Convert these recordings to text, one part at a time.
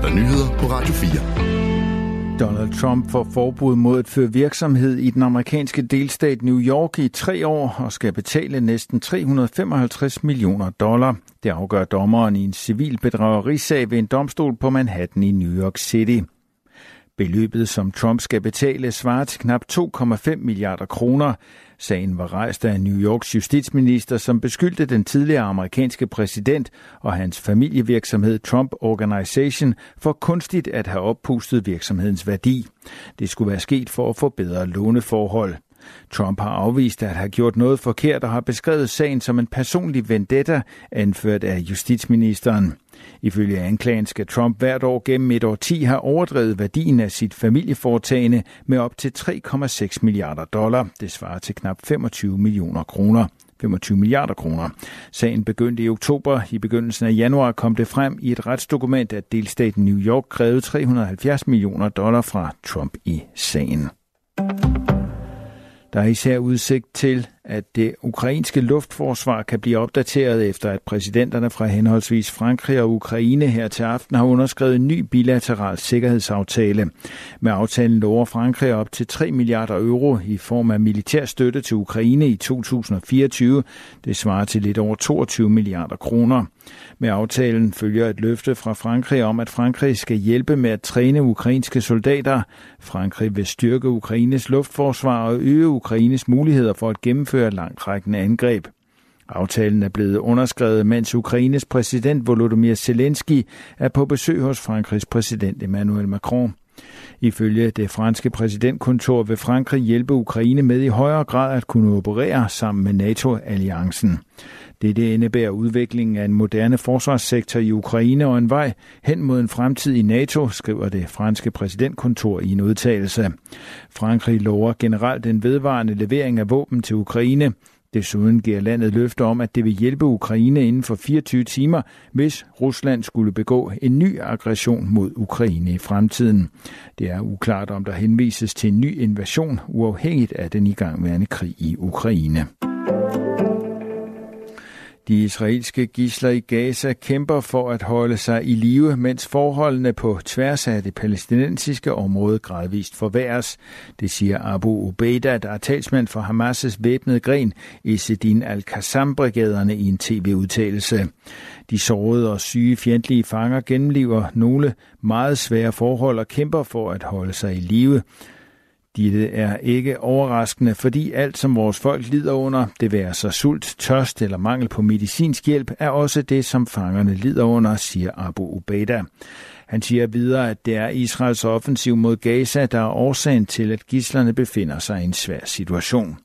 er der nyheder på Radio 4. Donald Trump får forbud mod at føre virksomhed i den amerikanske delstat New York i tre år og skal betale næsten 355 millioner dollar. Det afgør dommeren i en civil bedragerisag ved en domstol på Manhattan i New York City. Beløbet, som Trump skal betale, svarer til knap 2,5 milliarder kroner. Sagen var rejst af New Yorks justitsminister, som beskyldte den tidligere amerikanske præsident og hans familievirksomhed Trump Organization for kunstigt at have oppustet virksomhedens værdi. Det skulle være sket for at få bedre låneforhold. Trump har afvist at have gjort noget forkert og har beskrevet sagen som en personlig vendetta, anført af justitsministeren. Ifølge anklagen skal Trump hvert år gennem et årti have overdrevet værdien af sit familieforetagende med op til 3,6 milliarder dollar. Det svarer til knap 25 millioner kroner. 25 milliarder kroner. Sagen begyndte i oktober. I begyndelsen af januar kom det frem i et retsdokument, at delstaten New York krævede 370 millioner dollar fra Trump i sagen. Der er især udsigt til, at det ukrainske luftforsvar kan blive opdateret efter, at præsidenterne fra henholdsvis Frankrig og Ukraine her til aften har underskrevet en ny bilateral sikkerhedsaftale. Med aftalen lover Frankrig op til 3 milliarder euro i form af militær støtte til Ukraine i 2024. Det svarer til lidt over 22 milliarder kroner. Med aftalen følger et løfte fra Frankrig om, at Frankrig skal hjælpe med at træne ukrainske soldater. Frankrig vil styrke Ukraines luftforsvar og øge Ukraines muligheder for at gennemføre langtrækkende angreb. Aftalen er blevet underskrevet, mens Ukraines præsident Volodymyr Zelensky er på besøg hos Frankrigs præsident Emmanuel Macron. Ifølge det franske præsidentkontor vil Frankrig hjælpe Ukraine med i højere grad at kunne operere sammen med NATO-alliancen. Det, det indebærer udviklingen af en moderne forsvarssektor i Ukraine og en vej hen mod en fremtid i NATO, skriver det franske præsidentkontor i en udtalelse. Frankrig lover generelt en vedvarende levering af våben til Ukraine. Desuden giver landet løfter om, at det vil hjælpe Ukraine inden for 24 timer, hvis Rusland skulle begå en ny aggression mod Ukraine i fremtiden. Det er uklart, om der henvises til en ny invasion, uafhængigt af den igangværende krig i Ukraine. De israelske gisler i Gaza kæmper for at holde sig i live, mens forholdene på tværs af det palæstinensiske område gradvist forværres. Det siger Abu Ubaida, der er talsmand for Hamas' væbnede gren, Sedin al-Qassam-brigaderne i en tv-udtalelse. De sårede og syge fjendtlige fanger gennemlever nogle meget svære forhold og kæmper for at holde sig i live. Dette er ikke overraskende, fordi alt som vores folk lider under, det være så sult, tørst eller mangel på medicinsk hjælp, er også det, som fangerne lider under, siger Abu Ubaida. Han siger videre, at det er Israels offensiv mod Gaza, der er årsagen til, at gislerne befinder sig i en svær situation.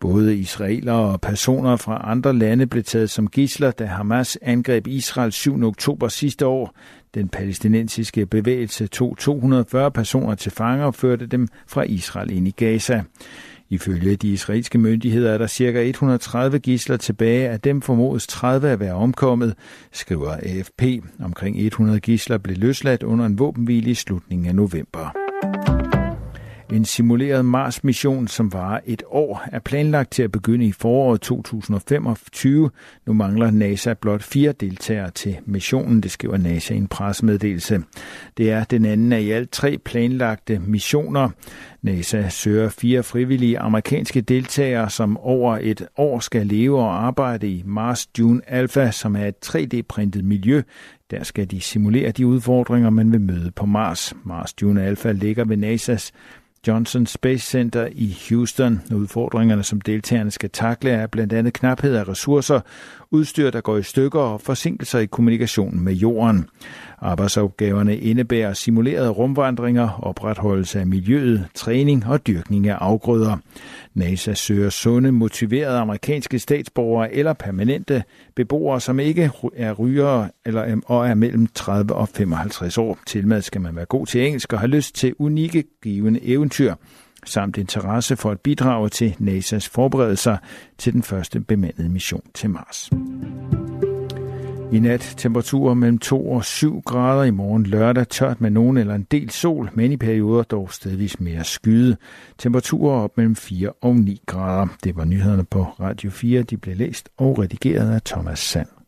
Både israelere og personer fra andre lande blev taget som gidsler, da Hamas angreb Israel 7. oktober sidste år. Den palæstinensiske bevægelse tog 240 personer til fange og førte dem fra Israel ind i Gaza. Ifølge de israelske myndigheder er der ca. 130 gisler tilbage, af dem formodes 30 at være omkommet, skriver AFP. Omkring 100 gisler blev løsladt under en våbenhvile i slutningen af november. En simuleret Mars-mission, som varer et år, er planlagt til at begynde i foråret 2025. Nu mangler NASA blot fire deltagere til missionen, det skriver NASA i en pressemeddelelse. Det er den anden af i alt tre planlagte missioner. NASA søger fire frivillige amerikanske deltagere, som over et år skal leve og arbejde i Mars Dune Alpha, som er et 3D-printet miljø. Der skal de simulere de udfordringer, man vil møde på Mars. Mars Dune Alpha ligger ved NASA's Johnson Space Center i Houston. Udfordringerne, som deltagerne skal takle, er blandt andet knaphed af ressourcer, udstyr, der går i stykker og forsinkelser i kommunikationen med jorden. Arbejdsopgaverne indebærer simulerede rumvandringer, opretholdelse af miljøet, træning og dyrkning af afgrøder. NASA søger sunde, motiverede amerikanske statsborgere eller permanente beboere, som ikke er rygere eller, og er mellem 30 og 55 år. Tilmed skal man være god til engelsk og have lyst til unikke, givende eventyr samt interesse for at bidrage til NASA's forberedelser til den første bemandede mission til Mars. I nat temperaturer mellem 2 og 7 grader i morgen lørdag, tørt med nogen eller en del sol, men i perioder dog stedvis mere skyde. Temperaturer op mellem 4 og 9 grader. Det var nyhederne på Radio 4. De blev læst og redigeret af Thomas Sand.